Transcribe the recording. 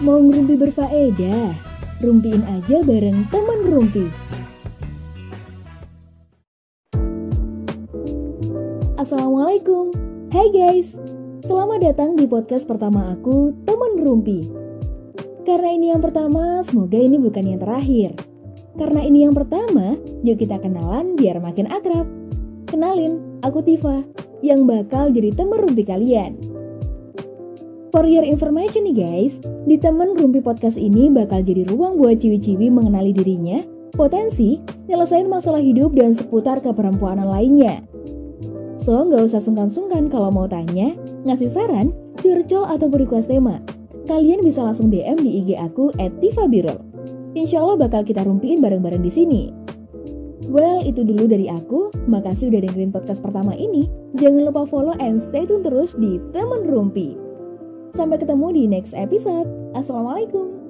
Mau ngerumpi berfaedah? Rumpiin aja bareng teman rumpi. Assalamualaikum. Hai guys. Selamat datang di podcast pertama aku, Teman Rumpi. Karena ini yang pertama, semoga ini bukan yang terakhir. Karena ini yang pertama, yuk kita kenalan biar makin akrab. Kenalin, aku Tifa, yang bakal jadi teman rumpi kalian. For your information nih guys, di temen Rumpi Podcast ini bakal jadi ruang buat ciwi-ciwi mengenali dirinya, potensi, nyelesain masalah hidup dan seputar keperempuanan lainnya. So, nggak usah sungkan-sungkan kalau mau tanya, ngasih saran, curcol atau request tema. Kalian bisa langsung DM di IG aku at @tifabirol. Insya Allah bakal kita rumpiin bareng-bareng di sini. Well, itu dulu dari aku. Makasih udah dengerin podcast pertama ini. Jangan lupa follow and stay tune terus di Temen Rumpi. Sampai ketemu di next episode. Assalamualaikum.